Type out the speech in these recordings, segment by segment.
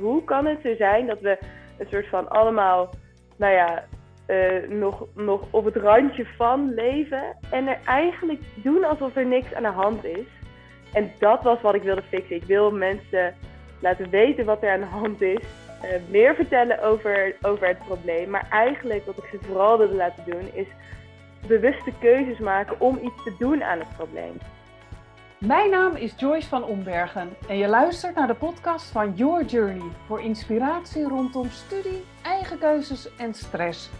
hoe kan het zo zijn dat we een soort van allemaal, nou ja, uh, nog, nog op het randje van leven en er eigenlijk doen alsof er niks aan de hand is. En dat was wat ik wilde fixen. Ik wil mensen laten weten wat er aan de hand is. Uh, meer vertellen over, over het probleem. Maar eigenlijk wat ik ze vooral wilde laten doen is bewuste keuzes maken om iets te doen aan het probleem. Mijn naam is Joyce van Ombergen en je luistert naar de podcast van Your Journey voor inspiratie rondom studie, eigen keuzes en stress.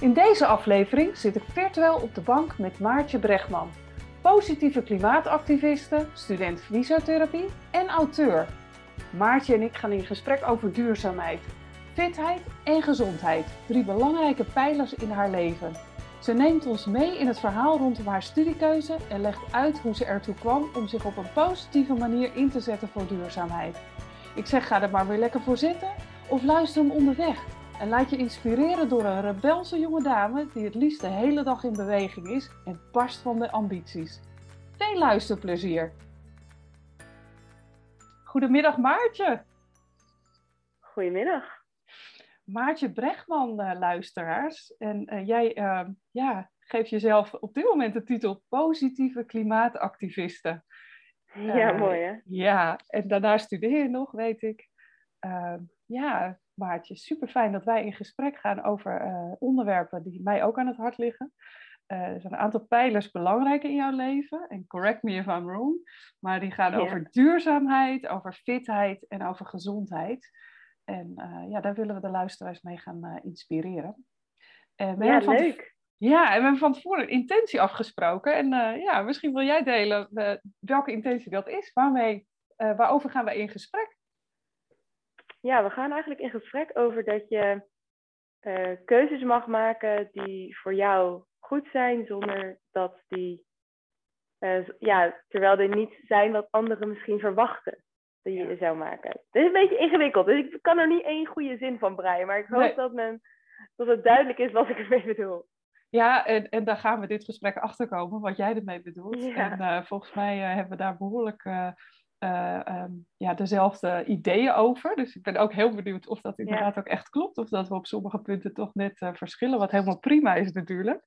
In deze aflevering zit ik virtueel op de bank met Maartje Brechtman, positieve klimaatactiviste, student fysiotherapie en auteur. Maartje en ik gaan in gesprek over duurzaamheid, fitheid en gezondheid, drie belangrijke pijlers in haar leven. Ze neemt ons mee in het verhaal rondom haar studiekeuze en legt uit hoe ze ertoe kwam om zich op een positieve manier in te zetten voor duurzaamheid. Ik zeg ga er maar weer lekker voor zitten of luister hem onderweg en laat je inspireren door een rebelse jonge dame die het liefst de hele dag in beweging is en barst van de ambities. Veel luisterplezier! Goedemiddag Maartje! Goedemiddag! Maartje Brechtman, uh, luisteraars. En uh, jij uh, ja, geeft jezelf op dit moment de titel Positieve Klimaatactiviste. Ja, mooi hè? Ja, en daarna studeer je nog, weet ik. ja, Maartje, super fijn dat wij in gesprek gaan over onderwerpen die mij ook aan het hart liggen. er zijn een aantal pijlers belangrijk in jouw leven. En correct me if I'm wrong. Maar die gaan ja. over duurzaamheid, over fitheid en over gezondheid. En uh, ja, daar willen we de luisteraars mee gaan uh, inspireren. En we ja, leuk. Ja, en we hebben van tevoren een intentie afgesproken. En uh, ja, misschien wil jij delen welke intentie dat is. Waarmee, waarover gaan we in gesprek? Ja, we gaan eigenlijk in gesprek over dat je keuzes mag maken die voor jou goed zijn, zonder dat die, ja, terwijl die niet zijn wat anderen misschien verwachten die je zou maken. Het is een beetje ingewikkeld, dus ik kan er niet één goede zin van breien. Maar ik hoop dat, men, dat het duidelijk is wat ik ermee bedoel. Ja, en, en daar gaan we dit gesprek achter komen, wat jij ermee bedoelt. En uh, volgens mij uh, hebben we daar behoorlijk uh, um, ja, dezelfde ideeën over. Dus ik ben ook heel benieuwd of dat inderdaad ook echt klopt. Of dat we op sommige punten toch net verschillen, wat helemaal prima is natuurlijk.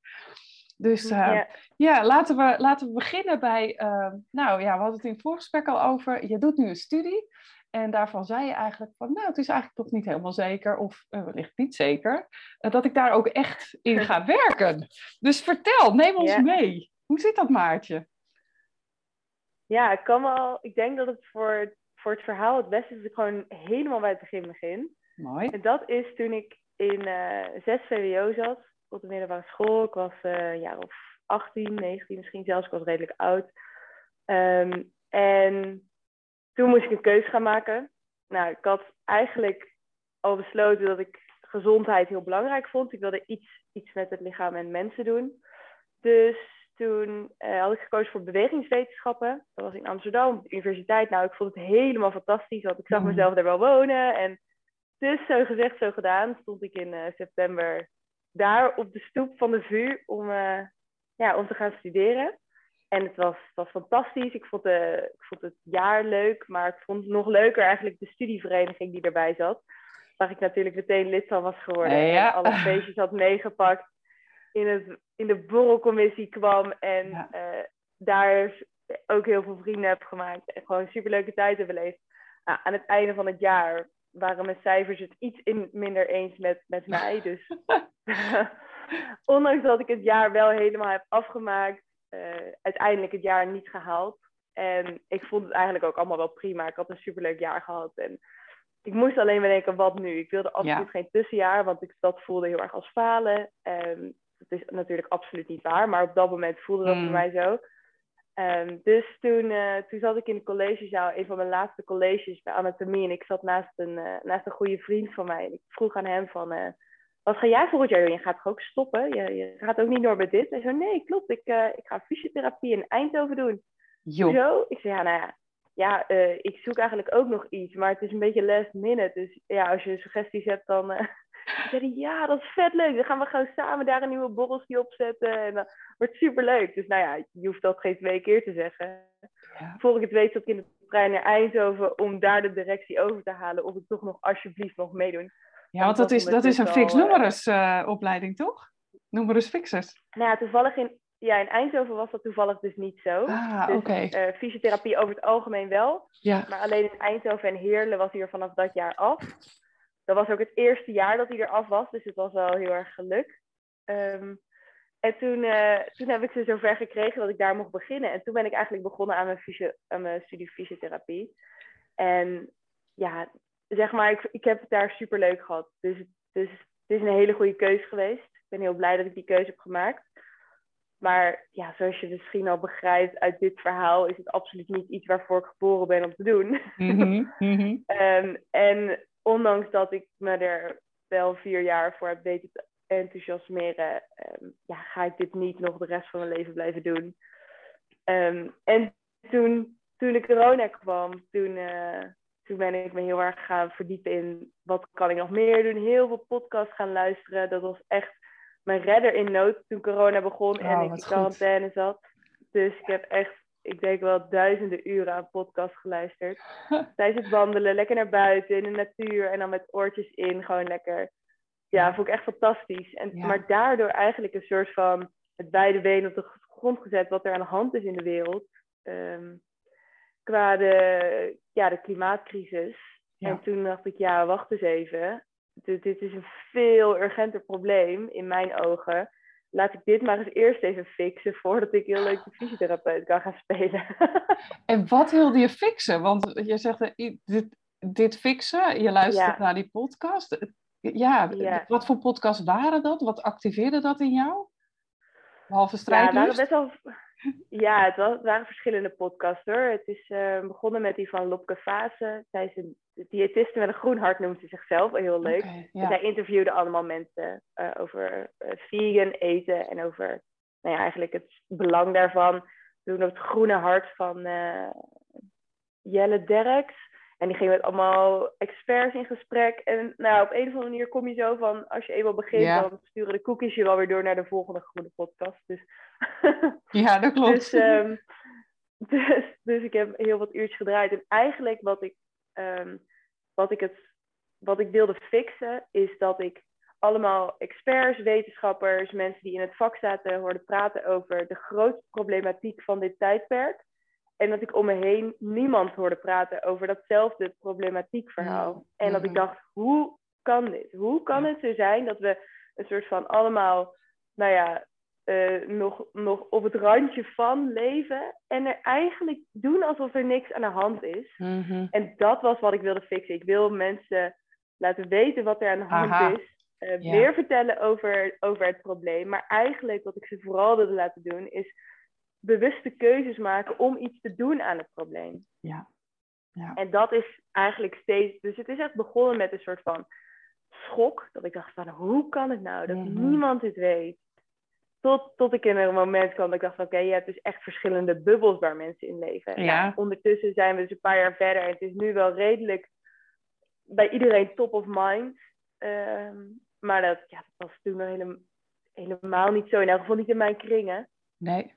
Dus uh, ja. ja, laten, we, laten we beginnen bij, uh, nou ja, we hadden het in het voorgesprek al over, je doet nu een studie en daarvan zei je eigenlijk van, nou het is eigenlijk toch niet helemaal zeker, of uh, wellicht niet zeker, dat ik daar ook echt in ga werken. Dus vertel, neem ons ja. mee. Hoe zit dat Maartje? Ja, ik kan wel, ik denk dat het voor, voor het verhaal het beste is dat ik gewoon helemaal bij het begin begin. Mooi. En dat is toen ik in 6 VWO zat op de middelbare school. Ik was een jaar of 18, 19 misschien zelfs. Ik was redelijk oud. Um, en toen moest ik een keuze gaan maken. Nou, ik had eigenlijk al besloten dat ik gezondheid heel belangrijk vond. Ik wilde iets, iets met het lichaam en mensen doen. Dus toen uh, had ik gekozen voor bewegingswetenschappen. Dat was in Amsterdam, op de universiteit. Nou, ik vond het helemaal fantastisch, want ik zag mezelf daar wel wonen. En dus zo gezegd, zo gedaan, stond ik in uh, september daar op de stoep van de VU om, uh, ja, om te gaan studeren. En het was, was fantastisch. Ik vond, de, ik vond het jaar leuk, maar ik vond het nog leuker eigenlijk de studievereniging die erbij zat. Waar ik natuurlijk meteen lid van was geworden. Ja. En alle feestjes had meegepakt. In, het, in de borrelcommissie kwam en ja. uh, daar ook heel veel vrienden heb gemaakt. En gewoon een superleuke tijd hebben beleefd. Nou, aan het einde van het jaar waren mijn cijfers het iets in minder eens met, met mij. Dus ondanks dat ik het jaar wel helemaal heb afgemaakt, uh, uiteindelijk het jaar niet gehaald. En ik vond het eigenlijk ook allemaal wel prima. Ik had een superleuk jaar gehad. En ik moest alleen maar denken, wat nu? Ik wilde absoluut ja. geen tussenjaar, want ik, dat voelde heel erg als falen. En dat is natuurlijk absoluut niet waar, maar op dat moment voelde dat mm. voor mij zo. Um, dus toen, uh, toen zat ik in de collegezaal, een van mijn laatste colleges bij anatomie. En ik zat naast een, uh, naast een goede vriend van mij. En ik vroeg aan hem van, uh, wat ga jij volgend jaar doen? Je gaat toch ook stoppen? Je, je gaat ook niet door met dit? Hij zei, nee, klopt. Ik, ik ga fysiotherapie in Eindhoven doen. Jo. Zo? Ik zei, ja, nou ja. Ja, ik zoek eigenlijk ook nog iets. Maar het is een beetje last minute. Dus ja, als je suggesties hebt, dan... zei ja, dat is vet leuk. Dan gaan we gewoon samen daar een nieuwe borreltje op zetten. En dat wordt super leuk. Dus nou ja, je hoeft dat geen twee keer te zeggen. Ja. Voor ik het weet zat ik in de trein naar Eindhoven om daar de directie over te halen of ik toch nog alsjeblieft mag meedoen. Ja, want dat is, dat is een fix numerus uh, opleiding, toch? Numerus fixers. Nou ja, toevallig in, ja, in Eindhoven was dat toevallig dus niet zo. Ah, dus, oké. Uh, fysiotherapie over het algemeen wel. Ja. Maar alleen in Eindhoven en Heerlen was hij er vanaf dat jaar af. Dat was ook het eerste jaar dat hij er af was, dus het was wel heel erg geluk. Um, en toen, uh, toen heb ik ze zover gekregen dat ik daar mocht beginnen. En toen ben ik eigenlijk begonnen aan mijn, fysio aan mijn studie fysiotherapie. En ja, zeg maar, ik, ik heb het daar super leuk gehad. Dus, dus het is een hele goede keuze geweest. Ik ben heel blij dat ik die keuze heb gemaakt. Maar ja, zoals je misschien al begrijpt uit dit verhaal, is het absoluut niet iets waarvoor ik geboren ben om te doen. Mm -hmm, en ondanks dat ik me er wel vier jaar voor heb weten te enthousiasmeren, ehm, ja, ga ik dit niet nog de rest van mijn leven blijven doen. Ehm, en toen, toen de corona kwam, toen, uh, toen ben ik me heel erg gaan verdiepen in wat kan ik nog meer doen. Heel veel podcasts gaan luisteren. Dat was echt mijn redder in nood toen corona begon en ik in quarantaine zat. Dus ik heb echt, ik denk wel duizenden uren aan podcasts geluisterd. Tijdens het wandelen, lekker naar buiten in de natuur en dan met oortjes in, gewoon lekker ja, vond ik echt fantastisch. En, Maar daardoor eigenlijk een soort van het beide benen op de grond gezet wat er aan de hand is in de wereld. Um, qua de, ja, de klimaatcrisis. En toen dacht ik, ja, wacht eens even. Dit, dit is een veel urgenter probleem in mijn ogen. Laat ik dit maar eens eerst even fixen voordat ik heel leuk de fysiotherapeut kan gaan spelen. en wat wilde je fixen? Want je zegt, eh, dit, dit fixen, je luistert naar die podcast ja, wat voor podcasts waren dat? Wat activeerde dat in jou? Behalve strijdlust? Ja, waren best wel... Ja, het, was, waren verschillende podcasts hoor. Het is uh, begonnen met die van Lopke Fase. Zij is een diëtiste met een groen hart, noemt ze zichzelf. Heel leuk. Okay, ja. Zij interviewde allemaal mensen uh, over uh, vegan eten en over nou ja, eigenlijk het belang daarvan. Toen het groene hart van Jelle Derks. En die ging met allemaal experts in gesprek. En nou, op een of andere manier kom je zo van, als je eenmaal begint, dan sturen de cookies je wel weer door naar de volgende groene podcast. Dus, ja, dat klopt. Dus, um, dus, dus, ik heb heel wat uurtjes gedraaid. En eigenlijk wat ik, um, wat ik, het, wat ik wilde fixen, is dat ik allemaal experts, wetenschappers, mensen die in het vak zaten, hoorde praten over de grootste problematiek van dit tijdperk. En dat ik om me heen niemand hoorde praten over datzelfde problematiek verhaal. Mm. En dat ik dacht, hoe kan dit? Hoe kan het zo zijn dat we een soort van allemaal, nou ja, uh, nog, nog op het randje van leven en er eigenlijk doen alsof er niks aan de hand is. Mm-hmm. En dat was wat ik wilde fixen. Ik wil mensen laten weten wat er aan de hand is. Uh, Meer vertellen over, over het probleem. Maar eigenlijk wat ik ze vooral wilde laten doen is bewuste keuzes maken om iets te doen aan het probleem. Ja. ja. En dat is eigenlijk steeds. Dus het is echt begonnen met een soort van schok. Dat ik dacht van hoe kan het nou dat mhm. niemand dit weet? Tot, tot ik in een moment kwam dat ik dacht van oké, je hebt dus echt verschillende bubbels waar mensen in leven. Ja. Nou, ondertussen zijn we dus een paar jaar verder en het is nu wel redelijk bij iedereen top of mind. Ehm, maar dat, ja, dat was toen nog helemaal, helemaal niet zo. In elk geval niet in mijn kringen. Nee.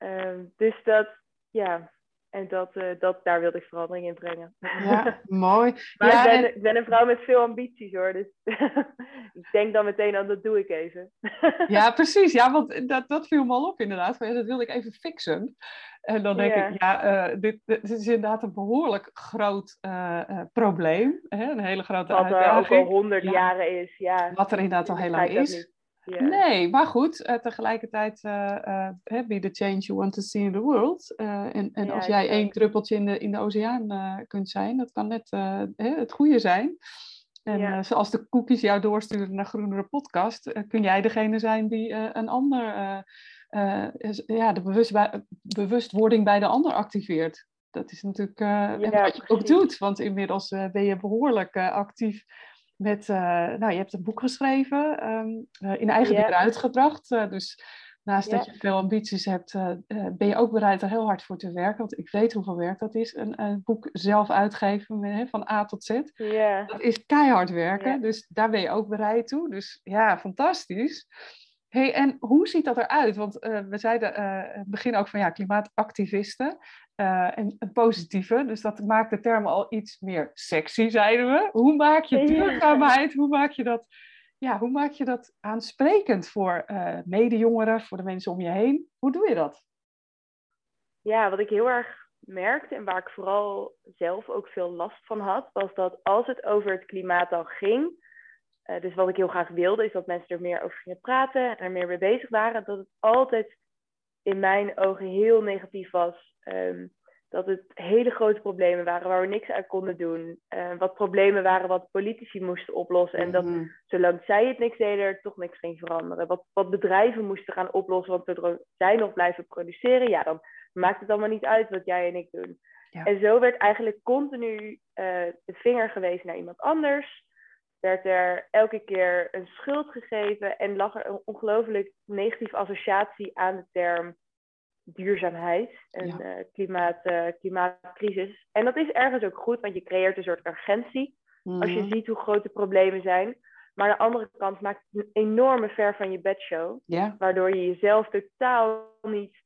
Ehm, dus dat, ja, en dat, uh, dat, daar wilde ik verandering in brengen. Ja, mooi. maar ja, ik, ben, ik ben een vrouw met veel ambities hoor, dus ik denk dan meteen aan dat doe ik even. ja, precies. Ja, want dat, dat viel me al op inderdaad. Dat wilde ik even fixen. En dan denk ik, ja, uh, dit, dit, is inderdaad een behoorlijk groot uh, probleem. Hè? Een hele grote Wat er ook al honderd jaren is, ja. Wat er inderdaad al heel lang is. Nee, maar goed, uh, tegelijkertijd uh, be the change you want to see in the world. en en als jij één druppeltje in de, in de oceaan kunt zijn, dat kan net het goede zijn. En zoals de cookies jou doorsturen naar Groenere Podcast, kun jij degene zijn die een ander, ja, de bewust bewustwording bij de ander activeert. Dat is natuurlijk wat je ook doet, want inmiddels ben je behoorlijk actief met, uh, nou, je hebt een boek geschreven, um, uh, in eigen yeah. uitgebracht. Uh, dus naast dat je veel ambities hebt, ben je ook bereid er heel hard voor te werken. Want ik weet hoeveel werk dat is. Een, een boek zelf uitgeven hè, van A tot Z. Yeah. Dat is keihard werken. Dus daar ben je ook bereid toe. Dus ja, fantastisch. Hey, en hoe ziet dat eruit? Want we zeiden in het begin ook van ja, klimaatactivisten. uh, en positieve. Dus dat maakt de term al iets meer sexy, zeiden we. Hoe maak je duurzaamheid, hoe maak je dat, ja, hoe maak je dat aansprekend voor medejongeren, voor de mensen om je heen? Hoe doe je dat? Ja, wat ik heel erg merkte en waar ik vooral zelf ook veel last van had, was dat als het over het klimaat dan ging, uh, dus wat ik heel graag wilde, is dat mensen er meer over gingen praten en er meer mee bezig waren, dat het altijd in mijn ogen heel negatief was. Um, dat het hele grote problemen waren waar we niks aan konden doen. Uh, wat problemen waren wat politici moesten oplossen. En dat mhm. zolang zij het niks deden, er toch niks ging veranderen. Wat, wat bedrijven moesten gaan oplossen, want zodra zij nog blijven produceren, ja, dan maakt het allemaal niet uit wat jij en ik doen. Ja. En zo werd eigenlijk continu uh, de vinger gewezen naar iemand anders. Werd er elke keer een schuld gegeven en lag er een ongelooflijk negatieve associatie aan de term duurzaamheid en uh, klimaat, uh, klimaatcrisis. En dat is ergens ook goed, want je creëert een soort urgentie als je mhm. ziet hoe groot de problemen zijn. Maar aan de andere kant maakt het een enorme ver van je bedshow, ja. waardoor je jezelf totaal niet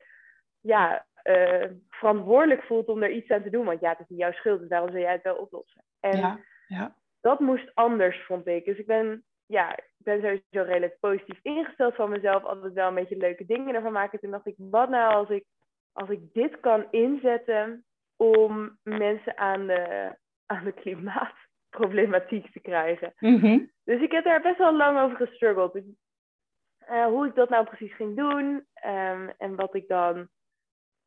ja, uh, verantwoordelijk voelt om er iets aan te doen. Want ja, het is niet jouw schuld, dus daarom zul jij het wel oplossen. En ja. Ja. Dat moest anders, vond ik. Dus ik ben ja, ik ben sowieso redelijk positief ingesteld van mezelf. Altijd wel een beetje leuke dingen ervan maken. Toen dacht ik, wat nou als ik, als ik dit kan inzetten om mensen aan de, aan de klimaatproblematiek te krijgen. Mhm. Dus ik heb daar best wel lang over gestruggeld. Uh, hoe ik dat nou precies ging doen. Um, en wat ik dan,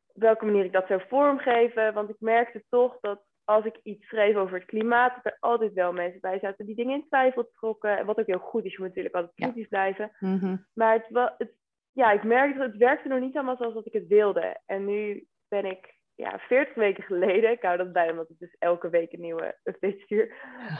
op welke manier ik dat zou vormgeven. Want ik merkte toch dat als ik iets schreef over het klimaat, dat er altijd wel mensen bij zaten die dingen in twijfel trokken. Wat ook heel goed is, je moet natuurlijk altijd kritisch blijven. Mhm. Maar het, het, ja, ik merkte dat het werkte nog niet allemaal zoals dat ik het wilde. En nu ben ik ja, 40 weken geleden, ik hou dat bij omdat ik dus elke week een nieuwe update stuur,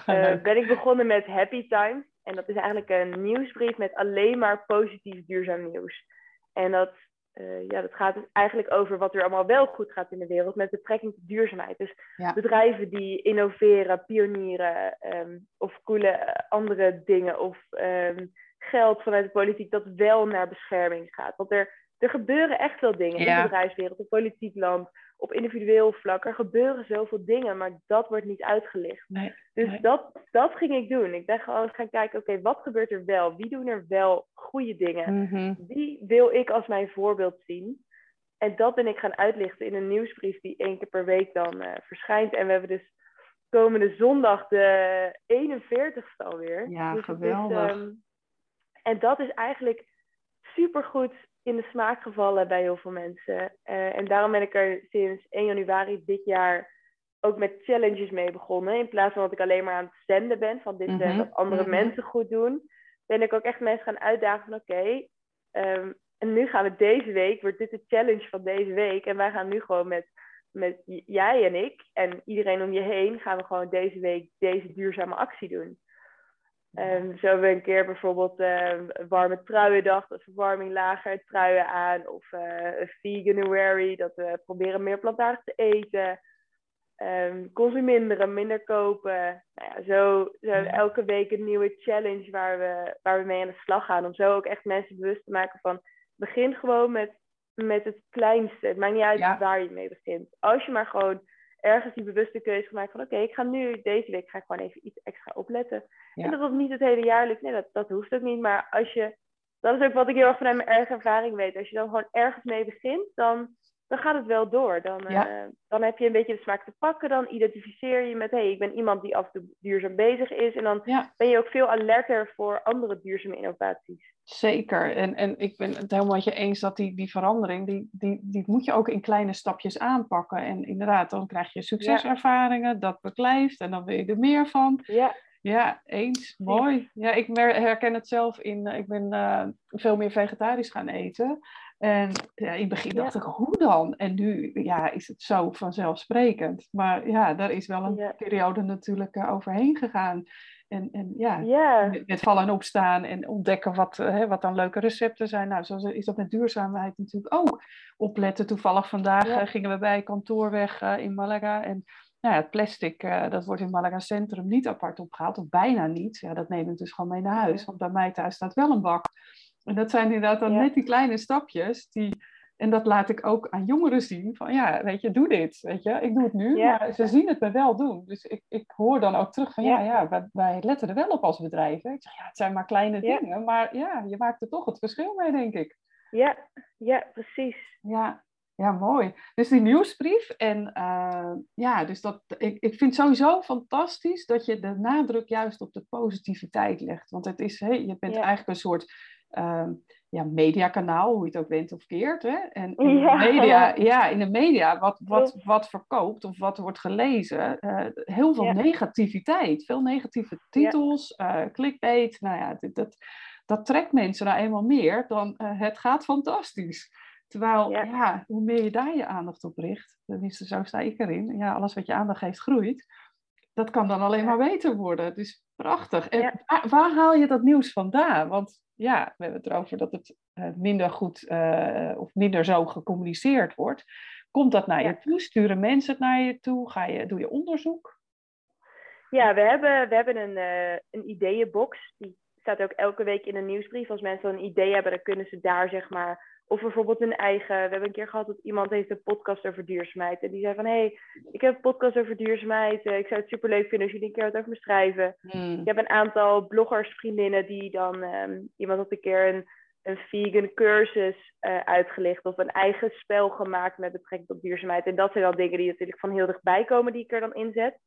uh, ben ik begonnen met Happy Times. En dat is eigenlijk een nieuwsbrief met alleen maar positief duurzaam nieuws. En dat uh, ja, dat gaat dus eigenlijk over wat er allemaal wel goed gaat in de wereld met betrekking tot duurzaamheid. Dus bedrijven die innoveren, pionieren um, of coole eh, andere dingen of um, geld vanuit de politiek dat wel naar bescherming gaat. Want er, er gebeuren echt wel dingen in de bedrijfswereld, in politiek land, op individueel vlak. Er gebeuren zoveel dingen, maar dat wordt niet uitgelicht. Nee, dus Dat, dat ging ik doen. Ik ben gewoon gaan kijken, oké, wat gebeurt er wel? Wie doen er wel goede dingen? Mm Wie wil ik als mijn voorbeeld zien? En dat ben ik gaan uitlichten in een nieuwsbrief die één keer per week dan uh, verschijnt. En we hebben dus komende zondag de 41ste alweer. Ja, dus geweldig. Is, um, en dat is eigenlijk supergoed in de smaak gevallen bij heel veel mensen. Uh, en daarom ben ik er sinds 1 januari dit jaar ook met challenges mee begonnen. In plaats van dat ik alleen maar aan het zenden ben van dit mm -hmm. wat andere mm -hmm. mensen goed doen, ben ik ook echt mensen gaan uitdagen van oké, okay, um, en nu gaan we deze week, wordt dit de challenge van deze week. En wij gaan nu gewoon met, met jij en ik en iedereen om je heen, gaan we gewoon deze week deze duurzame actie doen. Um, zo hebben we een keer bijvoorbeeld uh, warme truiendag, dat verwarming lager, truien aan. Of uh, een veganuary, dat we proberen meer plantaardig te eten. Um, consumeren, minder kopen. Nou ja, zo, zo elke week een nieuwe challenge waar we, waar we mee aan de slag gaan. Om zo ook echt mensen bewust te maken van... Begin gewoon met, met het kleinste. Het maakt niet uit ja. waar je mee begint. Als je maar gewoon ergens die bewuste keuze gemaakt van oké, okay, ik ga nu deze week ga ik gewoon even iets extra opletten. Ja. En dat dat niet het hele jaar lukt, nee, dat, dat hoeft ook niet. Maar als je, dat is ook wat ik heel erg vanuit mijn eigen ervaring weet. Als je dan gewoon ergens mee begint, dan, dan gaat het wel door. Dan, ja. uh, dan heb je een beetje de smaak te pakken. Dan identificeer je met hé, hey, ik ben iemand die af en toe duurzaam bezig is. En dan ja. ben je ook veel alerter voor andere duurzame innovaties. Zeker. En, en ik ben het helemaal met je eens dat die, die verandering, die, die, die moet je ook in kleine stapjes aanpakken. En inderdaad, dan krijg je succeservaringen, ja. dat beklijft en dan wil je er meer van. Ja. Ja, eens. Mooi. Ja, ik herken het zelf in, ik ben uh, veel meer vegetarisch gaan eten. En ja, in het begin dacht ja. ik, hoe dan? En nu ja, is het zo vanzelfsprekend. Maar ja, daar is wel een ja. periode natuurlijk uh, overheen gegaan. En, en ja, yeah. met, vallen en opstaan en ontdekken wat, hè, wat dan leuke recepten zijn. Nou, zo is dat met duurzaamheid natuurlijk ook. Opletten, toevallig vandaag yeah. uh, gingen we bij kantoor weg uh, in Malaga. En nou ja, het plastic, uh, dat wordt in Malaga Centrum niet apart opgehaald, of bijna niet. Ja, dat nemen we dus gewoon mee naar huis, want bij mij thuis staat wel een bak. En dat zijn inderdaad dan yeah. net die kleine stapjes die, En dat laat ik ook aan jongeren zien. Van ja, weet je, doe dit. Weet je, ik doe het nu, maar ze zien het me wel doen. Dus ik, ik hoor dan ook terug van ja, ja, wij, wij letten er wel op als bedrijven. Ik zeg ja, het zijn maar kleine dingen, maar ja, je maakt er toch het verschil mee, denk ik. Ja, ja, precies. Ja, ja, mooi. Dus die nieuwsbrief. En uh, ja, dus dat, ik, ik vind sowieso fantastisch dat je de nadruk juist op de positiviteit legt. Want het is, hey, je bent eigenlijk een soort uh, ja, mediakanaal, hoe je het ook bent of keert. Hè? En in ja. de media, ja, in de media, wat, wat, wat verkoopt of wat wordt gelezen, uh, heel veel negativiteit. Veel negatieve titels, ja. clickbait. Nou ja, dat, dat, dat trekt mensen nou eenmaal meer dan het gaat fantastisch. Terwijl, ja. ja. hoe meer je daar je aandacht op richt, tenminste zo sta ik erin, ja, alles wat je aandacht geeft groeit, dat kan dan alleen maar beter worden. Dus prachtig. En waar, waar, haal je dat nieuws vandaan? Want ja, we hebben het erover dat het uh, minder goed uh, of minder zo gecommuniceerd wordt. Komt dat naar je toe? Sturen mensen het naar je toe? Ga je, doe je onderzoek? Ja, we hebben, we hebben een, uh, een ideeënbox. Die staat ook elke week in een nieuwsbrief. Als mensen een idee hebben, dan kunnen ze daar zeg maar of bijvoorbeeld een eigen. We hebben een keer gehad dat iemand heeft een podcast over duurzaamheid. En die zei van hé, hey, ik heb een podcast over duurzaamheid. Ik zou het superleuk vinden als jullie een keer wat over me schrijven. Hmm. Ik heb een aantal bloggersvriendinnen die dan. Um, iemand had een keer een, een vegan cursus uh, uitgelicht. Of een eigen spel gemaakt met betrekking tot duurzaamheid. En dat zijn wel dingen die natuurlijk van heel dichtbij komen die ik er dan inzet.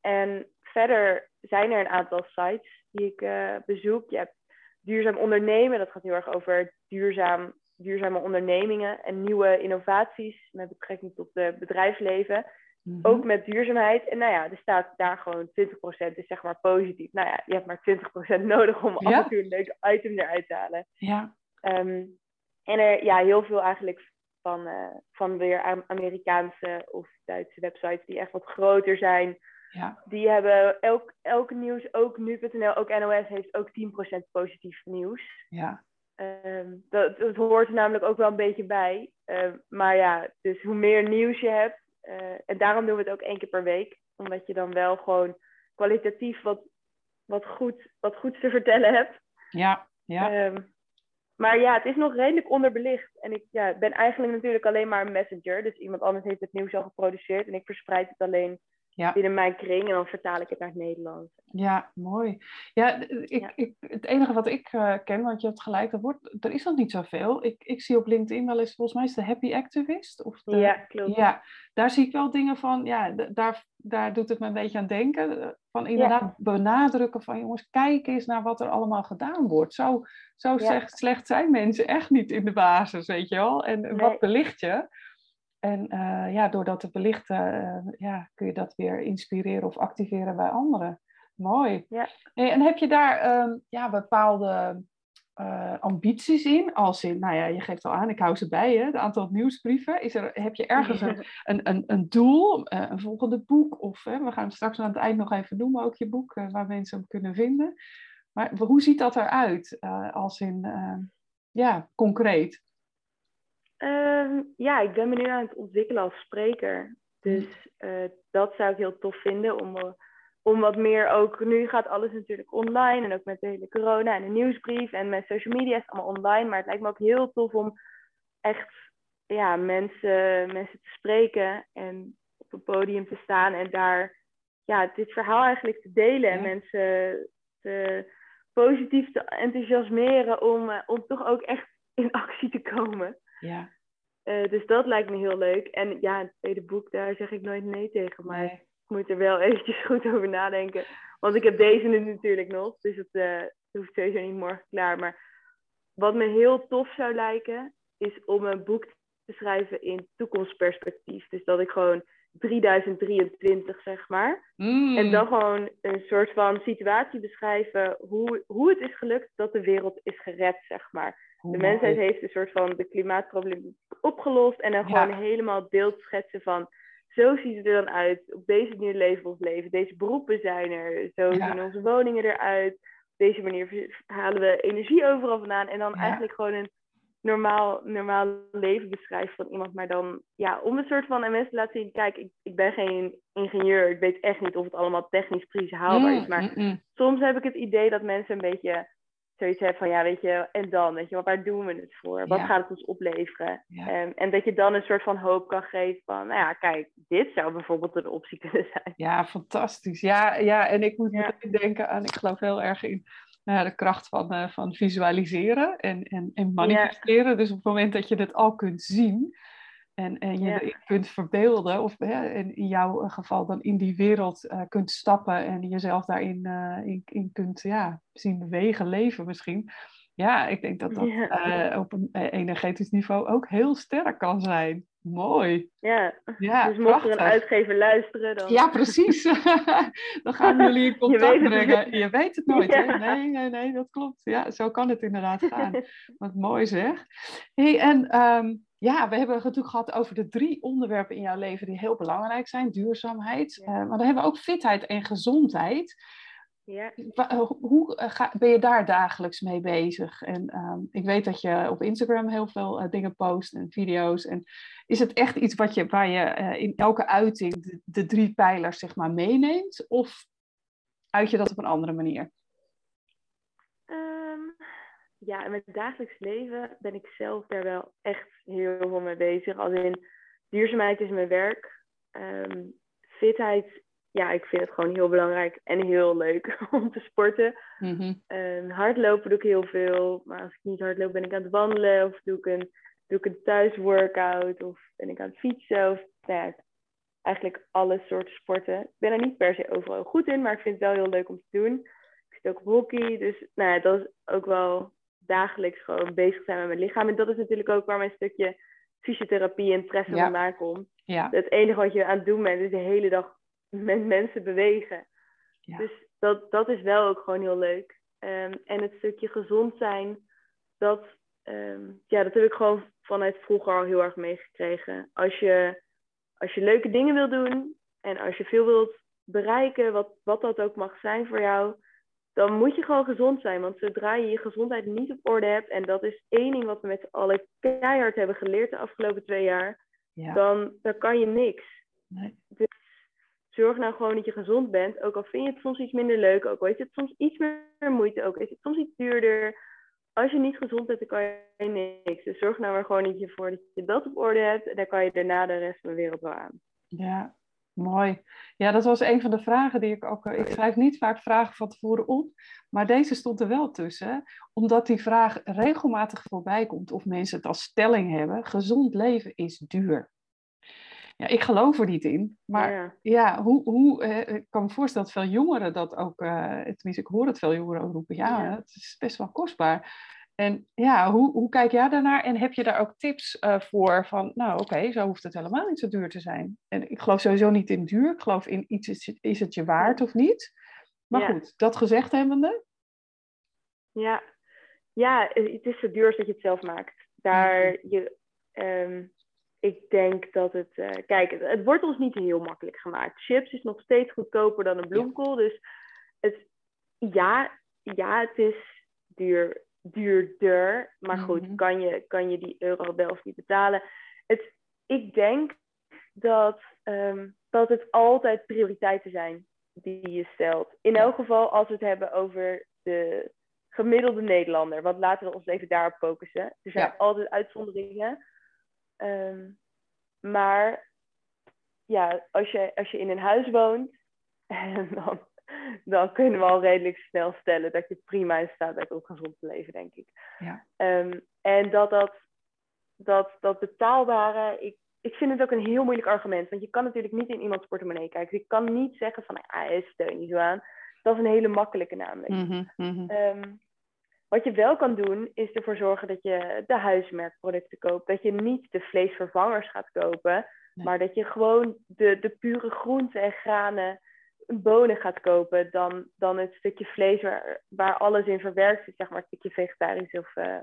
En verder zijn er een aantal sites die ik uh, bezoek. Je hebt duurzaam ondernemen. Dat gaat heel erg over duurzaam duurzame ondernemingen en nieuwe innovaties met betrekking tot het bedrijfsleven. Mm -hmm. Ook met duurzaamheid. En nou ja, er staat daar gewoon 20% is zeg maar positief. Nou ja, je hebt maar 20% nodig om ja? af en toe een leuk item eruit te halen. Ja. Um, en er ja, heel veel eigenlijk van, uh, van weer Amerikaanse of Duitse websites die echt wat groter zijn. Ja. Die hebben elk, elk nieuws, ook nu.nl, ook NOS heeft ook 10% positief nieuws. Ja. Um, dat, dat hoort er namelijk ook wel een beetje bij. Uh, maar ja, dus hoe meer nieuws je hebt. Uh, en daarom doen we het ook één keer per week. Omdat je dan wel gewoon kwalitatief wat, wat, goed, wat goeds te vertellen hebt. Ja, ja. Um, maar ja, het is nog redelijk onderbelicht. En ik ja, ben eigenlijk natuurlijk alleen maar een messenger. Dus iemand anders heeft het nieuws al geproduceerd. En ik verspreid het alleen ja. binnen mijn kring en dan vertaal ik het naar het Nederlands. Ja, mooi. Ja, ik, ja. Ik, het enige wat ik uh, ken, want je hebt gelijk, er, wordt, er is nog niet zoveel. Ik, ik zie op LinkedIn wel eens, volgens mij is de Happy Activist. Of de, ja, klopt. Ja, daar zie ik wel dingen van, ja, daar, daar doet het me een beetje aan denken. eh, Van inderdaad ja. benadrukken van, jongens, kijk eens naar wat er allemaal gedaan wordt. Zo, zo slecht, slecht zijn mensen echt niet in de basis, weet je wel. En nee. wat belicht je? En uh, ja, door dat te belichten, uh, ja, kun je dat weer inspireren of activeren bij anderen. Mooi. Ja. Hey, en heb je daar um, ja, bepaalde uh, ambities in? Als in, nou ja, je geeft al aan, ik hou ze bij, hè, het aantal nieuwsbrieven. Is er, heb je ergens een, een, een, een doel, een volgende boek? Of we gaan straks aan het eind nog even noemen, ook je boek, waar mensen hem kunnen vinden. Maar hoe ziet dat eruit, als in, ja, concreet? Um, ja, ik ben me nu aan het ontwikkelen als spreker. Dus uh, dat zou ik heel tof vinden om, uh, om wat meer ook. Nu gaat alles natuurlijk online en ook met de hele corona en de nieuwsbrief en met social media is het allemaal online. Maar het lijkt me ook heel tof om echt ja, mensen, mensen te spreken en op een podium te staan en daar ja, dit verhaal eigenlijk te delen en ja. mensen te, positief te enthousiasmeren om, uh, om toch ook echt in actie te komen. Ja. Uh, dus dat lijkt me heel leuk. En ja, het tweede boek, daar zeg ik nooit nee tegen. Maar nee. ik moet er wel eventjes goed over nadenken. Want ik heb deze nu natuurlijk nog. Dus het uh, hoeft sowieso niet morgen klaar. Maar wat me heel tof zou lijken, is om een boek te schrijven in toekomstperspectief. Dus dat ik gewoon 3023, zeg maar. Mm. En dan gewoon een soort van situatie beschrijven hoe, hoe het is gelukt dat de wereld is gered, zeg maar. De mensheid heeft een soort van de klimaatprobleem opgelost en dan gewoon helemaal beeld schetsen van zo ziet het er dan uit. Op deze manier leven we ons leven. Deze beroepen zijn er. Zo ja. zien onze woningen eruit. Op deze manier halen we energie overal vandaan. En dan ja. eigenlijk gewoon een normaal, normaal leven beschrijven van iemand. Maar dan ja, om een soort van aan mensen te laten zien. Kijk, ik, ik ben geen ingenieur. Ik weet echt niet of het allemaal technisch precies haalbaar is. Maar mm, mm, soms heb ik het idee dat mensen een beetje zoiets hebt van, ja, weet je, en dan, weet je, waar doen we het voor? Wat gaat het ons opleveren? Um, en dat je dan een soort van hoop kan geven van, nou ja, kijk, dit zou bijvoorbeeld een optie kunnen zijn. Ja, fantastisch. Ja, ja en ik moet meteen denken aan, ik geloof heel erg in nou, de kracht van, uh, van visualiseren en, en, en manifesteren. Dus op het moment dat je het al kunt zien, en, en je ja. kunt verbeelden, of hè, in jouw geval dan in die wereld uh, kunt stappen en jezelf daarin uh, in, in, kunt ja, zien bewegen, leven misschien. Ja, ik denk dat dat ja. uh, op een energetisch niveau ook heel sterk kan zijn. Mooi. Ja, ja dus mocht er een uitgever luisteren dan... Ja, precies. dan gaan jullie in contact je brengen. Je weet het nooit, hè? Nee, nee, nee, dat klopt. Ja, zo kan het inderdaad gaan. Wat mooi zeg. Hey, en... Um, ja, we hebben het natuurlijk gehad over de drie onderwerpen in jouw leven die heel belangrijk zijn. Duurzaamheid, uh, maar dan hebben we ook fitheid en gezondheid. Ja. Eh, hoe eh, ga, ben je daar dagelijks mee bezig? En ehm, ik weet dat je op Instagram heel veel dingen post en video's. En is het echt iets wat je, waar je in elke uiting de, de, drie pijlers zeg maar meeneemt? Of uit je dat op een andere manier? ja, in mijn dagelijks leven ben ik zelf daar wel echt heel veel mee bezig. Als in duurzaamheid is mijn werk. Um, fitheid, ja, ik vind het gewoon heel belangrijk en heel leuk om te sporten. Mm hardlopen doe ik heel veel. Maar als ik niet hardloop, ben ik aan het wandelen. Of doe ik een, doe ik een thuisworkout. Of ben ik aan het fietsen. Of nou ja, eigenlijk alle soorten sporten. Ik ben er niet per se overal goed in, maar ik vind het wel heel leuk om te doen. Ik zit ook op hockey. Dus nou ja, dat is ook wel dagelijks gewoon bezig zijn met mijn lichaam. En dat is natuurlijk ook waar mijn stukje fysiotherapie en stress ja. vandaan komt. Ja. Het enige wat je aan het doen bent, is de hele dag met mensen bewegen. Ja. Dus dat, dat is wel ook gewoon heel leuk. Um, en het stukje gezond zijn, dat, um, ja, dat heb ik gewoon vanuit vroeger al heel erg meegekregen. Als je, als je leuke dingen wil doen en als je veel wilt bereiken, wat, wat dat ook mag zijn voor jou, dan moet je gewoon gezond zijn. Want zodra je je gezondheid niet op orde hebt, en dat is één ding wat we met z'n allen keihard hebben geleerd de afgelopen twee jaar, dan, dan kan je niks. Nee. Dus zorg nou gewoon dat je gezond bent. Ook al vind je het soms iets minder leuk, ook al is het soms iets meer moeite, ook is het soms iets duurder. Als je niet gezond bent, dan kan je niks. Dus zorg nou maar gewoon dat je voor dat je dat op orde hebt. En dan kan je daarna de rest van de wereld wel aan. Ja, Mooi. Ja, dat was een van de vragen die ik ook. Ik schrijf niet vaak vragen van tevoren op, maar deze stond er wel tussen, omdat die vraag regelmatig voorbij komt of mensen het als stelling hebben: gezond leven is duur. Ja, ik geloof er niet in, maar ja, ja hoe, hoe, eh, ik kan me voorstellen dat veel jongeren dat ook, uh, tenminste ik hoor het veel jongeren ook roepen, ja, ja, het is best wel kostbaar. En ja, hoe, hoe kijk jij daarnaar? En heb je daar ook tips uh, voor van, nou oké, zo hoeft het helemaal niet zo duur te zijn. En ik geloof sowieso niet in duur. Ik geloof in iets, is, is het je waard of niet? Maar goed, dat gezegd hebbende. Ja. ja, het is zo duur als dat je het zelf maakt. Daar, je, um, ik denk dat het, uh, kijk, het, het, wordt ons niet heel makkelijk gemaakt. Chips is nog steeds goedkoper dan een bloemkool. Dus het, ja, ja, het is duur duurder. Maar goed, mhm. kan, je, kan je die euro wel of niet betalen? Het, ik denk dat, um, dat het altijd prioriteiten zijn die je stelt. In elk geval als we het hebben over de gemiddelde Nederlander. Want laten we ons even daarop focussen. Er zijn altijd uitzonderingen. Um, maar ja, als je, als je in een huis woont, dan dan kunnen we al redelijk snel stellen dat je prima in staat bent om gezond te leven, denk ik. Ja. Um, en dat dat, dat, dat betaalbare, ik, ik vind het ook een heel moeilijk argument. Want je kan natuurlijk niet in iemands portemonnee kijken. Dus ik kan niet zeggen van, ah, hij steun niet zo aan. Dat is een hele makkelijke namelijk. Mm -hmm, um, wat je wel kan doen, is ervoor zorgen dat je de huismerkproducten koopt. Dat je niet de vleesvervangers gaat kopen. Maar dat je gewoon de, de pure groenten en granen bonen gaat kopen dan, dan het stukje vlees waar, waar alles in verwerkt is, zeg maar, een stukje vegetarisch of uh,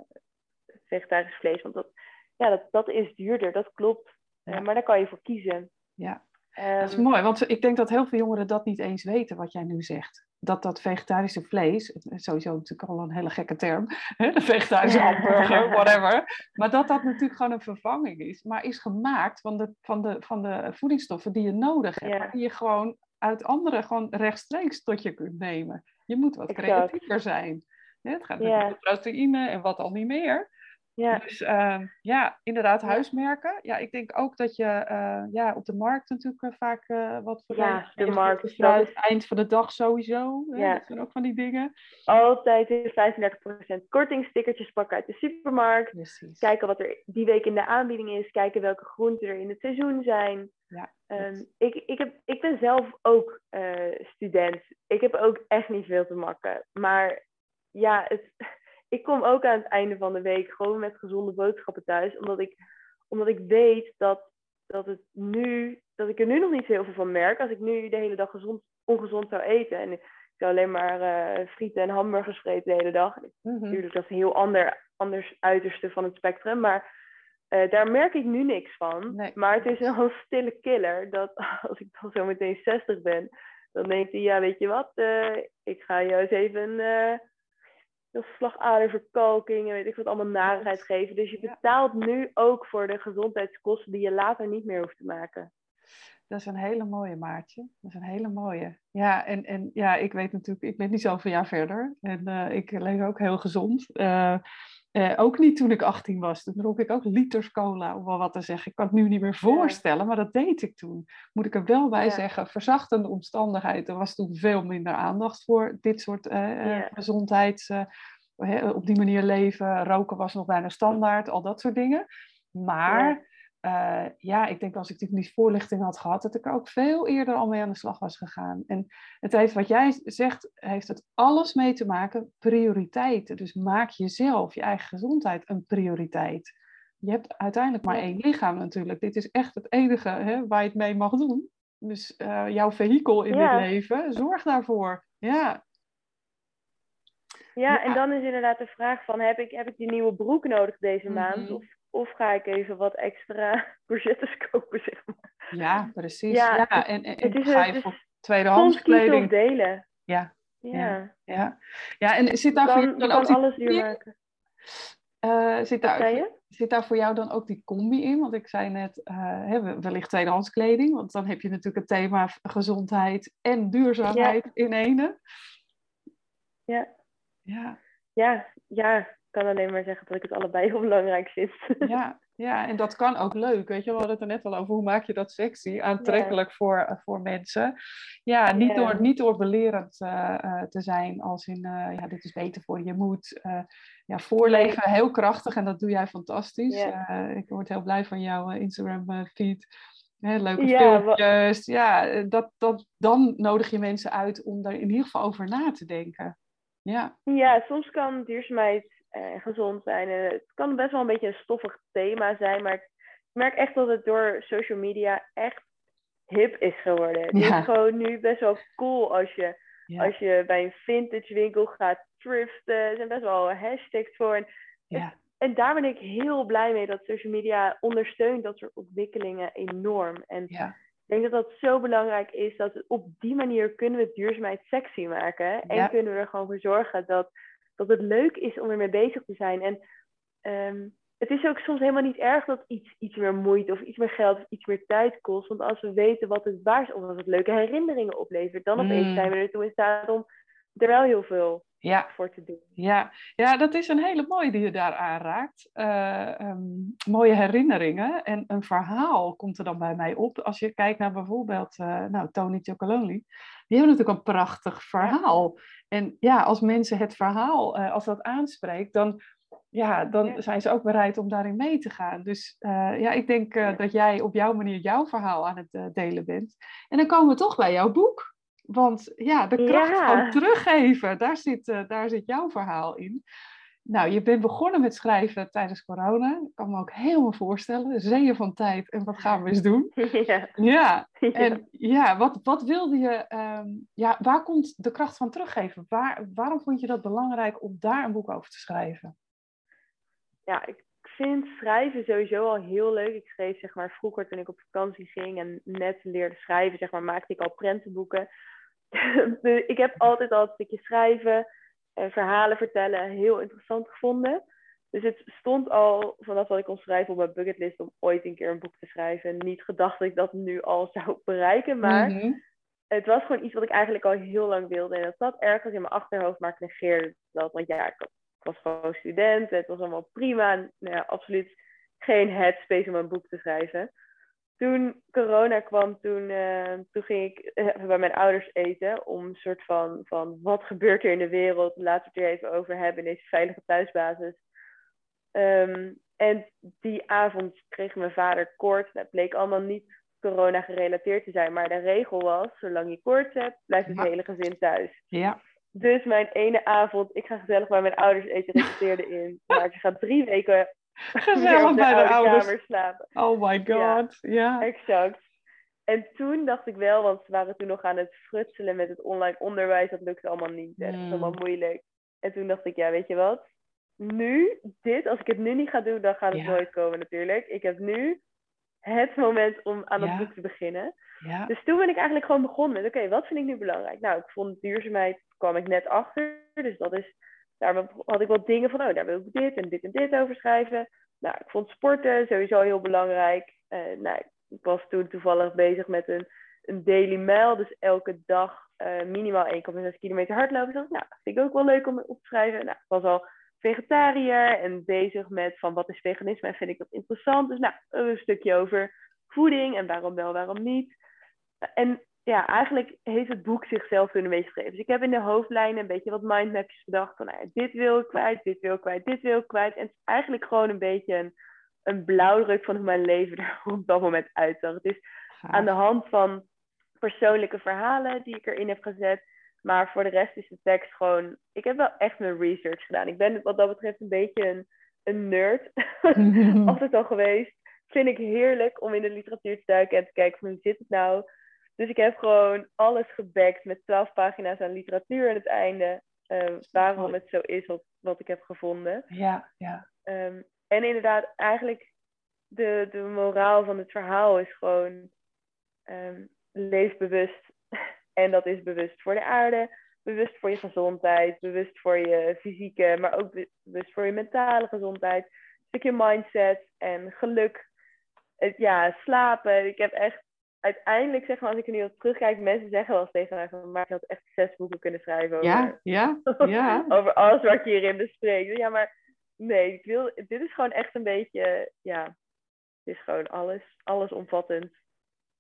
vegetarisch vlees. Want dat, ja, dat, dat is duurder, dat klopt. Uh, maar daar kan je voor kiezen. Ja, dat is ehm, mooi, want ik denk dat heel veel jongeren dat niet eens weten, wat jij nu zegt. Dat dat vegetarische vlees, sowieso natuurlijk al een hele gekke term, de vegetarische hamburger, whatever. Maar dat dat natuurlijk gewoon een vervanging is. Maar is gemaakt van de, van de, van de voedingsstoffen die je nodig hebt. Die je gewoon uit andere gewoon rechtstreeks tot je kunt nemen. Je moet wat creatiever zijn. Het gaat natuurlijk om proteïne en wat al niet meer. Ja. Dus uh, ja, inderdaad, huismerken. Ja, ik denk ook dat je uh, ja, op de markt natuurlijk uh, vaak uh, wat voor Ja, de markt. Is... Eind van de dag sowieso. Ja. Dat zijn ook van die dingen. Altijd 35% kortingstickertjes pakken uit de supermarkt. Precies. Kijken wat er die week in de aanbieding is. Kijken welke groenten er in het seizoen zijn. Ja, um, ik, ik, heb, ik ben zelf ook student. Ik heb ook echt niet veel te makken. Maar ja, het ik kom ook aan het einde van de week gewoon met gezonde boodschappen thuis. Omdat ik, omdat ik weet dat, dat, het nu, dat ik er nu nog niet zo heel veel van merk. Als ik nu de hele dag gezond, ongezond zou eten. En ik zou alleen maar uh, frieten en hamburgers vreten de hele dag. Mm-hmm. Natuurlijk, dat is een heel ander, anders uiterste van het spectrum. Maar uh, daar merk ik nu niks van. Nee. Maar het is een stille killer. Dat als ik dan zo meteen 60 ben. Dan denkt hij, ja weet je wat. Uh, ik ga eens even slagaderverkalking en weet ik wat allemaal narigheid geven. Dus je betaalt nu ook voor de gezondheidskosten die je later niet meer hoeft te maken. Dat is een hele mooie, Maartje. Dat is een hele mooie. Ja, en, en ja, ik weet natuurlijk, ik ben niet zoveel jaar verder. En uh, ik leef ook heel gezond. Uh, uh, ook niet toen ik 18 was. Toen dronk ik ook liters cola, om wel wat te zeggen. Ik kan het nu niet meer voorstellen, maar dat deed ik toen. Moet ik er wel bij ja. zeggen, verzachtende omstandigheid. Er was toen veel minder aandacht voor dit soort ja. gezondheids... op die manier leven, roken was nog bijna standaard, al dat soort dingen. Maar uh, ja, ik denk als ik niet voorlichting had gehad, dat ik er ook veel eerder al mee aan de slag was gegaan. En het heeft, wat jij zegt, heeft het alles mee te maken, prioriteiten. Dus maak jezelf, je eigen gezondheid, een prioriteit. Je hebt uiteindelijk maar één lichaam natuurlijk. Dit is echt het enige hè, waar je het mee mag doen. Dus uh, jouw vehikel in ja. dit leven, zorg daarvoor. Ja. Ja, en dan is inderdaad de vraag van, heb ik, heb ik die nieuwe broek nodig deze maand? Of of ga ik even wat extra courgettes kopen, zeg maar. Ja, precies. Ja, ja en, en, en ga je voor tweedehands kleding... delen. Ja. Ja. Ja. ja. en zit daar kan, voor jou dan ook die... alles duur maken. Uh, zit, daar, zit daar voor jou dan ook die combi in? Want ik zei net, uh, wellicht tweedehands kleding. Want dan heb je natuurlijk het thema gezondheid en duurzaamheid ja. in ene. Ja. Ja. Ja, ja kan alleen maar zeggen dat ik het allebei heel belangrijk vind. Ja, ja, en dat kan ook leuk. Weet je, we hadden het er net al over. Hoe maak je dat sexy, aantrekkelijk ja. voor, voor mensen? Ja, niet, ja. Door, niet door belerend uh, uh, te zijn als in, uh, ja, dit is beter voor je. moet ja, voorleven, heel krachtig en dat doe jij fantastisch. Ja. ik word heel blij van jouw Instagram feed. Hè, leuke ja, filmpjes. Ja, dat, dat, dan nodig je mensen uit om daar in ieder geval over na te denken. Ja. ja, soms kan duurzaamheid en gezond zijn. En het kan best wel een beetje een stoffig thema zijn, maar ik merk echt dat het door social media echt hip is geworden. Het ja. is gewoon nu best wel cool als je, ja. als je bij een vintage winkel gaat thriften. Er zijn best wel hashtags voor. En, ja. en daar ben ik heel blij mee dat social media ondersteunt dat soort ontwikkelingen enorm. En ik denk dat dat zo belangrijk is dat op die manier kunnen we duurzaamheid sexy maken. En kunnen we er gewoon voor zorgen dat dat het leuk is om ermee bezig te zijn. En um, het is ook soms helemaal niet erg dat iets, iets meer moeite of iets meer geld of iets meer tijd kost. Want als we weten wat het waard is of wat het leuke herinneringen oplevert, dan opeens Mm. zijn we ertoe in staat om er wel heel veel Ja, voor te doen. ja. ja, dat is een hele mooie die je daar aanraakt. Eh, ehm, mooie herinneringen en een verhaal komt er dan bij mij op. Als je kijkt naar bijvoorbeeld eh, nou, Tony Chocolonely. Die hebben natuurlijk een prachtig verhaal. En ja, als mensen het verhaal, eh, als dat aanspreekt, dan, ja, dan Ja. zijn ze ook bereid om daarin mee te gaan. Dus ja, ik denk Ja. dat jij op jouw manier jouw verhaal aan het delen bent. En dan komen we toch bij jouw boek. Want ja, de kracht Ja. van teruggeven, daar zit, eh, daar zit jouw verhaal in. Nou, je bent begonnen met schrijven tijdens corona. Ik kan me ook helemaal voorstellen. Zeeën van tijd en wat gaan we eens doen? ja. Ja, Ja. en ja, wat, wat wilde je, ehm, ja, waar komt de kracht van teruggeven? Waar, waarom vond je dat belangrijk om daar een boek over te schrijven? ja, ik vind schrijven sowieso al heel leuk. Ik schreef zeg maar vroeger toen ik op vakantie ging en net leerde schrijven, zeg maar, maakte ik al prentenboeken. Dus ik heb altijd al een stukje schrijven en verhalen vertellen heel interessant gevonden. Dus het stond al vanaf dat ik kon schrijven op mijn bucketlist om ooit een keer een boek te schrijven. Niet gedacht dat ik dat nu al zou bereiken, maar Mhm. het was gewoon iets wat ik eigenlijk al heel lang wilde. En dat zat ergens in mijn achterhoofd, maar ik negeerde dat. Want ja, ik, was gewoon student, het was allemaal prima. Nou ja, absoluut geen headspace om een boek te schrijven. Toen corona kwam, toen, uh, toen ging ik uh, bij mijn ouders eten om een soort van, van wat gebeurt er in de wereld, laten we het er even over hebben in deze veilige thuisbasis. Um, en die avond kreeg mijn vader koorts. Dat bleek allemaal niet corona gerelateerd te zijn. Maar de regel was, zolang je koorts hebt, blijft het hele gezin thuis. Ja. Dus mijn ene avond, ik ga gezellig bij mijn ouders eten, resulteerde in. Maar ze gaat drie weken gezellig bij de, ouders kamer slapen. Oh my god, ja. Exact. En toen dacht ik wel, want ze waren toen nog aan het frutselen met het online onderwijs. Dat lukte allemaal niet. Dat is allemaal moeilijk. En toen dacht ik, ja, weet je wat? Nu, dit, als ik het nu niet ga doen, dan gaat het nooit komen natuurlijk. Ik heb nu het moment om aan het boek te beginnen. Ja. Dus toen ben ik eigenlijk gewoon begonnen met, oké, wat vind ik nu belangrijk? Nou, ik vond duurzaamheid, kwam ik net achter. Dus dat is, daar had ik wat dingen van, oh, daar wil ik dit en dit en dit over schrijven. Nou, ik vond sporten sowieso heel belangrijk. Uh, nou, ik was toen toevallig bezig met een, een daily mail. Dus elke dag uh, minimaal 1,6 kilometer hardlopen. Dus nou, vind ik ook wel leuk om op te schrijven. Nou, ik was al vegetariër en bezig met van wat is veganisme en vind ik dat interessant. Dus nou, een stukje over voeding en waarom wel, waarom niet. En ja, eigenlijk heeft het boek zichzelf kunnen meegeschreven. Dus ik heb in de hoofdlijnen een beetje wat mindmapjes bedacht van nou, dit wil ik kwijt, dit wil ik kwijt, dit wil ik kwijt. En het is eigenlijk gewoon een beetje een, een blauwdruk van hoe mijn leven er op dat moment uitzag. Het is aan de hand van persoonlijke verhalen die ik erin heb gezet, maar voor de rest is de tekst gewoon. Ik heb wel echt mijn research gedaan. Ik ben wat dat betreft een beetje een, een nerd. Altijd al geweest. Vind ik heerlijk om in de literatuur te duiken en te kijken van hoe zit het nou. Dus ik heb gewoon alles gebackt met twaalf pagina's aan literatuur aan het einde. Uh, waarom het zo is wat, wat ik heb gevonden. Ja, ja. Um, en inderdaad, eigenlijk de, de moraal van het verhaal is gewoon um, leef bewust en dat is bewust voor de aarde, bewust voor je gezondheid, bewust voor je fysieke, maar ook bewust voor je mentale gezondheid. Een stukje mindset en geluk. Het, ja, slapen. Ik heb echt uiteindelijk, zeg maar, als ik er nu op terugkijk, mensen zeggen wel eens tegen mij van, maar ik had echt zes boeken kunnen schrijven over, ja, ja, ja. over alles wat je hierin bespreekt. Ja, maar nee, ik wil, dit is gewoon echt een beetje, ja, het is gewoon alles, allesomvattend.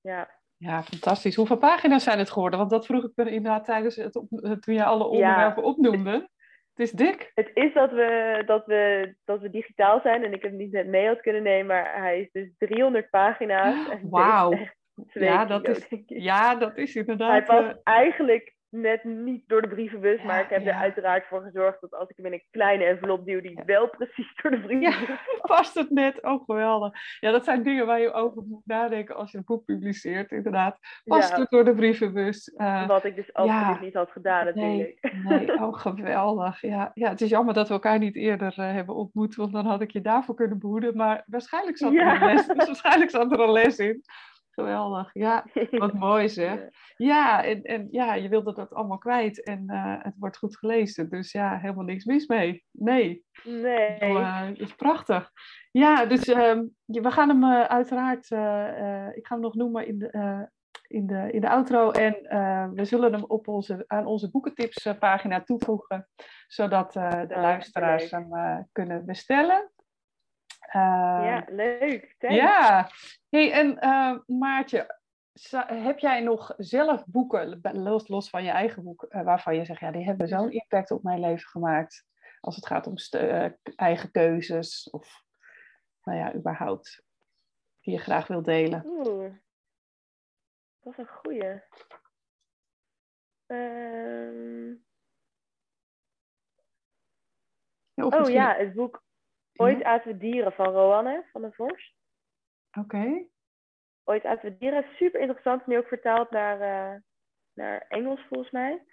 Ja. Ja, fantastisch. Hoeveel pagina's zijn het geworden? Want dat vroeg ik me inderdaad tijdens het op, toen je alle onderwerpen opnoemde. Het is dik. Het is dat we, dat, we, dat we digitaal zijn en ik heb niet net mee had kunnen nemen, maar hij is dus 300 pagina's. Wauw. Ja, dat is, ja, dat is inderdaad. Hij past uh... eigenlijk net niet door de brievenbus, maar ik heb er uiteraard voor gezorgd dat als ik hem in een kleine envelop duw, die wel precies door de brievenbus ja, past. het net. Oh, geweldig. Ja, dat zijn dingen waar je over moet nadenken als je een boek publiceert, inderdaad. Past het door de brievenbus? Uh, Wat ik dus absoluut niet had gedaan natuurlijk. Nee, nee, oh geweldig. Ja, ja, het is jammer dat we elkaar niet eerder uh, hebben ontmoet, want dan had ik je daarvoor kunnen behoeden, maar waarschijnlijk zat er, een, les, dus waarschijnlijk zat er een les in. Geweldig. Ja, wat mooi zeg. Ja, en, en ja, je wilde dat allemaal kwijt en uh, het wordt goed gelezen. Dus ja, helemaal niks mis mee. Nee. Nee. Uh, dat is prachtig. Ja, dus uh, we gaan hem uh, uiteraard, ik ga hem nog noemen in de, in de, in de outro. En we zullen hem op onze, aan onze boekentips pagina toevoegen. Zodat de luisteraars hem kunnen bestellen. Ja, leuk. Thanks. Ja, hey, en uh, Maartje, heb jij nog zelf boeken, los, los van je eigen boek, uh, waarvan je zegt, ja, die hebben zo'n impact op mijn leven gemaakt, als het gaat om uh, eigen keuzes of, nou ja, überhaupt, die je graag wil delen? Oeh, dat is een goeie. Um... Ja, oh ja, het boek Ooit ja? aten we dieren van Roanne van de Vorst. Oké. Okay. Ooit aten we dieren. Super interessant. Nu ook vertaald naar, uh, naar Engels volgens mij.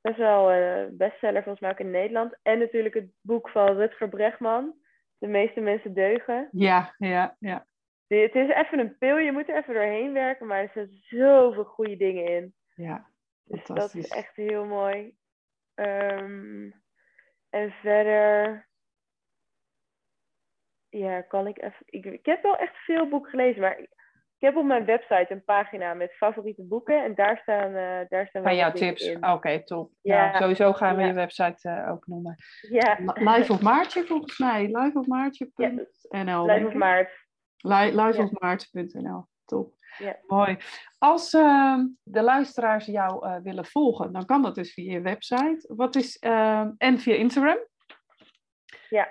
Best wel een uh, bestseller volgens mij ook in Nederland. En natuurlijk het boek van Rutger Bregman. De meeste mensen deugen. Ja, ja, ja. Het is even een pil. Je moet er even doorheen werken. Maar er zitten zoveel goede dingen in. Ja, Dus dat is echt heel mooi. Um, en verder ja, kan ik even. Ik, ik heb wel echt veel boeken gelezen, maar ik heb op mijn website een pagina met favoriete boeken en daar staan, uh, daar staan Van jouw tips. Oké, top. Ja. Nou, sowieso gaan we je website uh, ook noemen. Ja. Live of Maartje volgens mij. Live of Maartje.nl. live of Maart. Live of Maartje.nl. Top. Ja. Mooi. Als uh, de luisteraars jou uh, willen volgen, dan kan dat dus via je website. Wat is, uh, en via Instagram. Ja.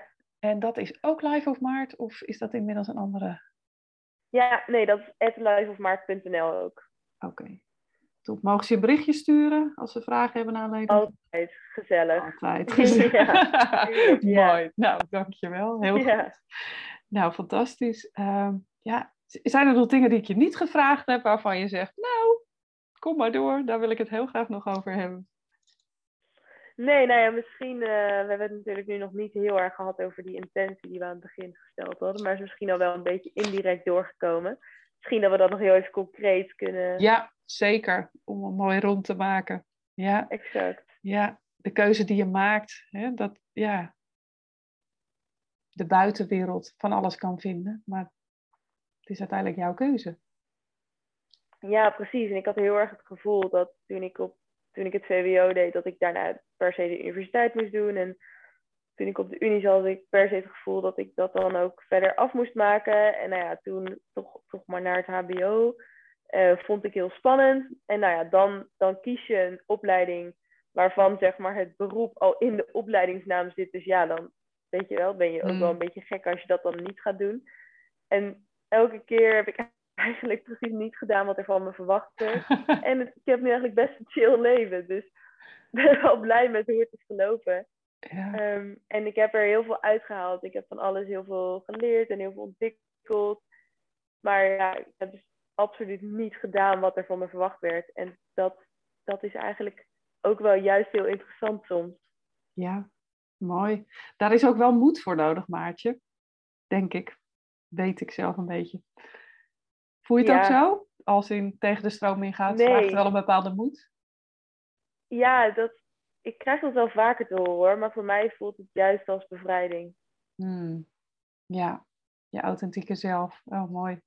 En dat is ook Live of Maart, of is dat inmiddels een andere? Ja, nee, dat is liveofmaart.nl ook. Oké. Okay. Mogen ze je berichtje sturen als ze vragen hebben naar aanleiding? Altijd, gezellig. Altijd, gezellig. ja. Mooi, nou, dankjewel. Heel goed. Nou, fantastisch. Uh, ja, zijn er nog dingen die ik je niet gevraagd heb waarvan je zegt, nou, kom maar door, daar wil ik het heel graag nog over hebben? Nee, nou ja, misschien, uh, we hebben het natuurlijk nu nog niet heel erg gehad over die intentie die we aan het begin gesteld hadden, maar is misschien al wel een beetje indirect doorgekomen. Misschien dat we dat nog heel even concreet kunnen. Ja, zeker, om het mooi rond te maken. Ja, exact. Ja, de keuze die je maakt, hè, dat, ja, de buitenwereld van alles kan vinden, maar het is uiteindelijk jouw keuze. Ja, precies. En ik had heel erg het gevoel dat toen ik, op, toen ik het VWO deed, dat ik daarna per se de universiteit moest doen. En toen ik op de unie zat, had ik per se het gevoel dat ik dat dan ook verder af moest maken. En nou ja, toen toch, toch maar naar het HBO. Uh, vond ik heel spannend. En nou ja, dan, dan kies je een opleiding waarvan zeg maar het beroep al in de opleidingsnaam zit. Dus ja, dan weet je wel, ben je ook wel mm. een beetje gek als je dat dan niet gaat doen. En elke keer heb ik eigenlijk precies niet gedaan wat er van me verwacht werd. en ik heb nu eigenlijk best een chill leven. Dus ik ben wel blij met hoe het is gelopen. Ja. Ehm, en ik heb er heel veel uitgehaald. Ik heb van alles heel veel geleerd en heel veel ontwikkeld. Maar ja, ik heb dus absoluut niet gedaan wat er van me verwacht werd. En dat, dat is eigenlijk ook wel juist heel interessant soms. Ja, mooi. Daar is ook wel moed voor nodig, Maartje. Denk ik weet ik zelf een beetje. Voel je het ook zo? Als in tegen de stroom ingaat, nee. vraagt wel een bepaalde moed? Ja, dat, ik krijg dat wel vaker te horen, maar voor mij voelt het juist als bevrijding. Hmm. Ja, je authentieke zelf. Oh, mooi.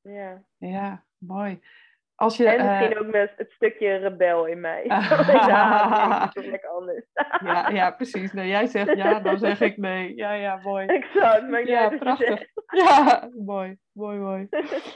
Ja. Ja, mooi. Als je, en misschien uh, ook met het stukje rebel in mij. ja, dat is lekker anders. ja, ja, precies. Nee, jij zegt ja, dan zeg ik nee. Ja, ja, mooi. Exact. Maar ja, prachtig. Ja, mooi, mooi, mooi.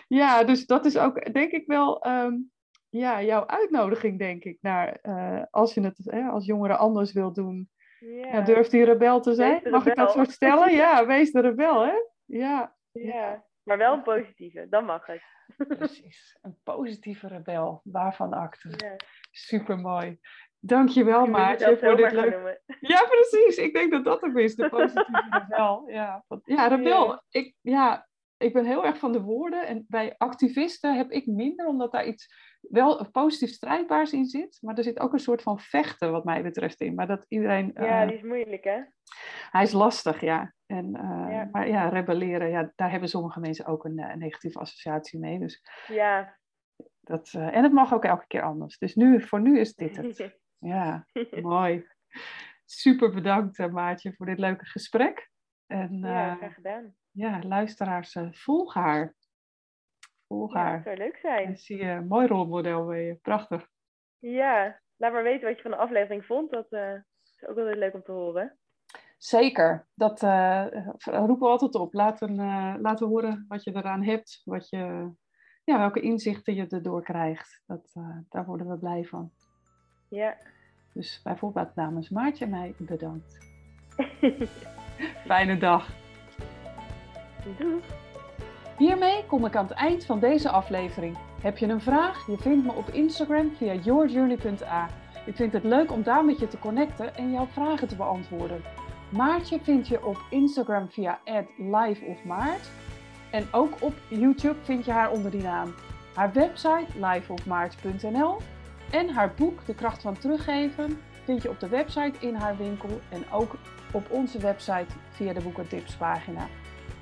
Ja, dus dat is ook, denk ik wel, um, ja, jouw uitnodiging, denk ik, naar uh, als je het hè, als jongere anders wil doen. Ja. ja durft die rebel te zijn? Mag ik dat zo stellen? Ja, wees de rebel, hè? Ja. Ja, maar wel een positieve, dan mag het. Precies, een positieve rebel, waarvan acte. Ja. Super mooi. Dankjewel Maartje voor dit leuke... Ja, precies. Ik denk dat dat ook is, de positieve rebel. Ja, ja rebel. Ik, ja, ik ben heel erg van de woorden. En bij activisten heb ik minder, omdat daar iets wel positief strijdbaars in zit. Maar er zit ook een soort van vechten, wat mij betreft, in. Maar dat iedereen... Ja, uh, die is moeilijk, hè? Hij is lastig, ja. En, uh, ja. Maar ja, rebelleren, ja, daar hebben sommige mensen ook een, een negatieve associatie mee. Dus ja. Dat, uh, en het mag ook elke keer anders. Dus nu, voor nu is dit het. Ja, mooi. Super bedankt, Maatje, voor dit leuke gesprek. En, ja, graag gedaan. Ja, luisteraars, volg haar. Volg haar. Dat zou leuk zijn. En zie je een mooi rolmodel je. Prachtig. Ja, laat maar weten wat je van de aflevering vond. Dat uh, is ook wel leuk om te horen. Zeker, dat uh, roepen we altijd op. Laat, een, uh, laat horen wat je eraan hebt, wat je, ja, welke inzichten je erdoor krijgt. Dat, daar worden we blij van. Ja. Dus bijvoorbeeld namens Maartje en mij bedankt. Fijne dag. Doei. Hiermee kom ik aan het eind van deze aflevering. Heb je een vraag? Je vindt me op Instagram via yourjourney.a. Ik vind het leuk om daar met je te connecten en jouw vragen te beantwoorden. Maartje vind je op Instagram via @liveofmaart en ook op YouTube vind je haar onder die naam. Haar website liveofmaart.nl en haar boek De kracht van teruggeven vind je op de website in haar winkel en ook op onze website via de boekentips pagina.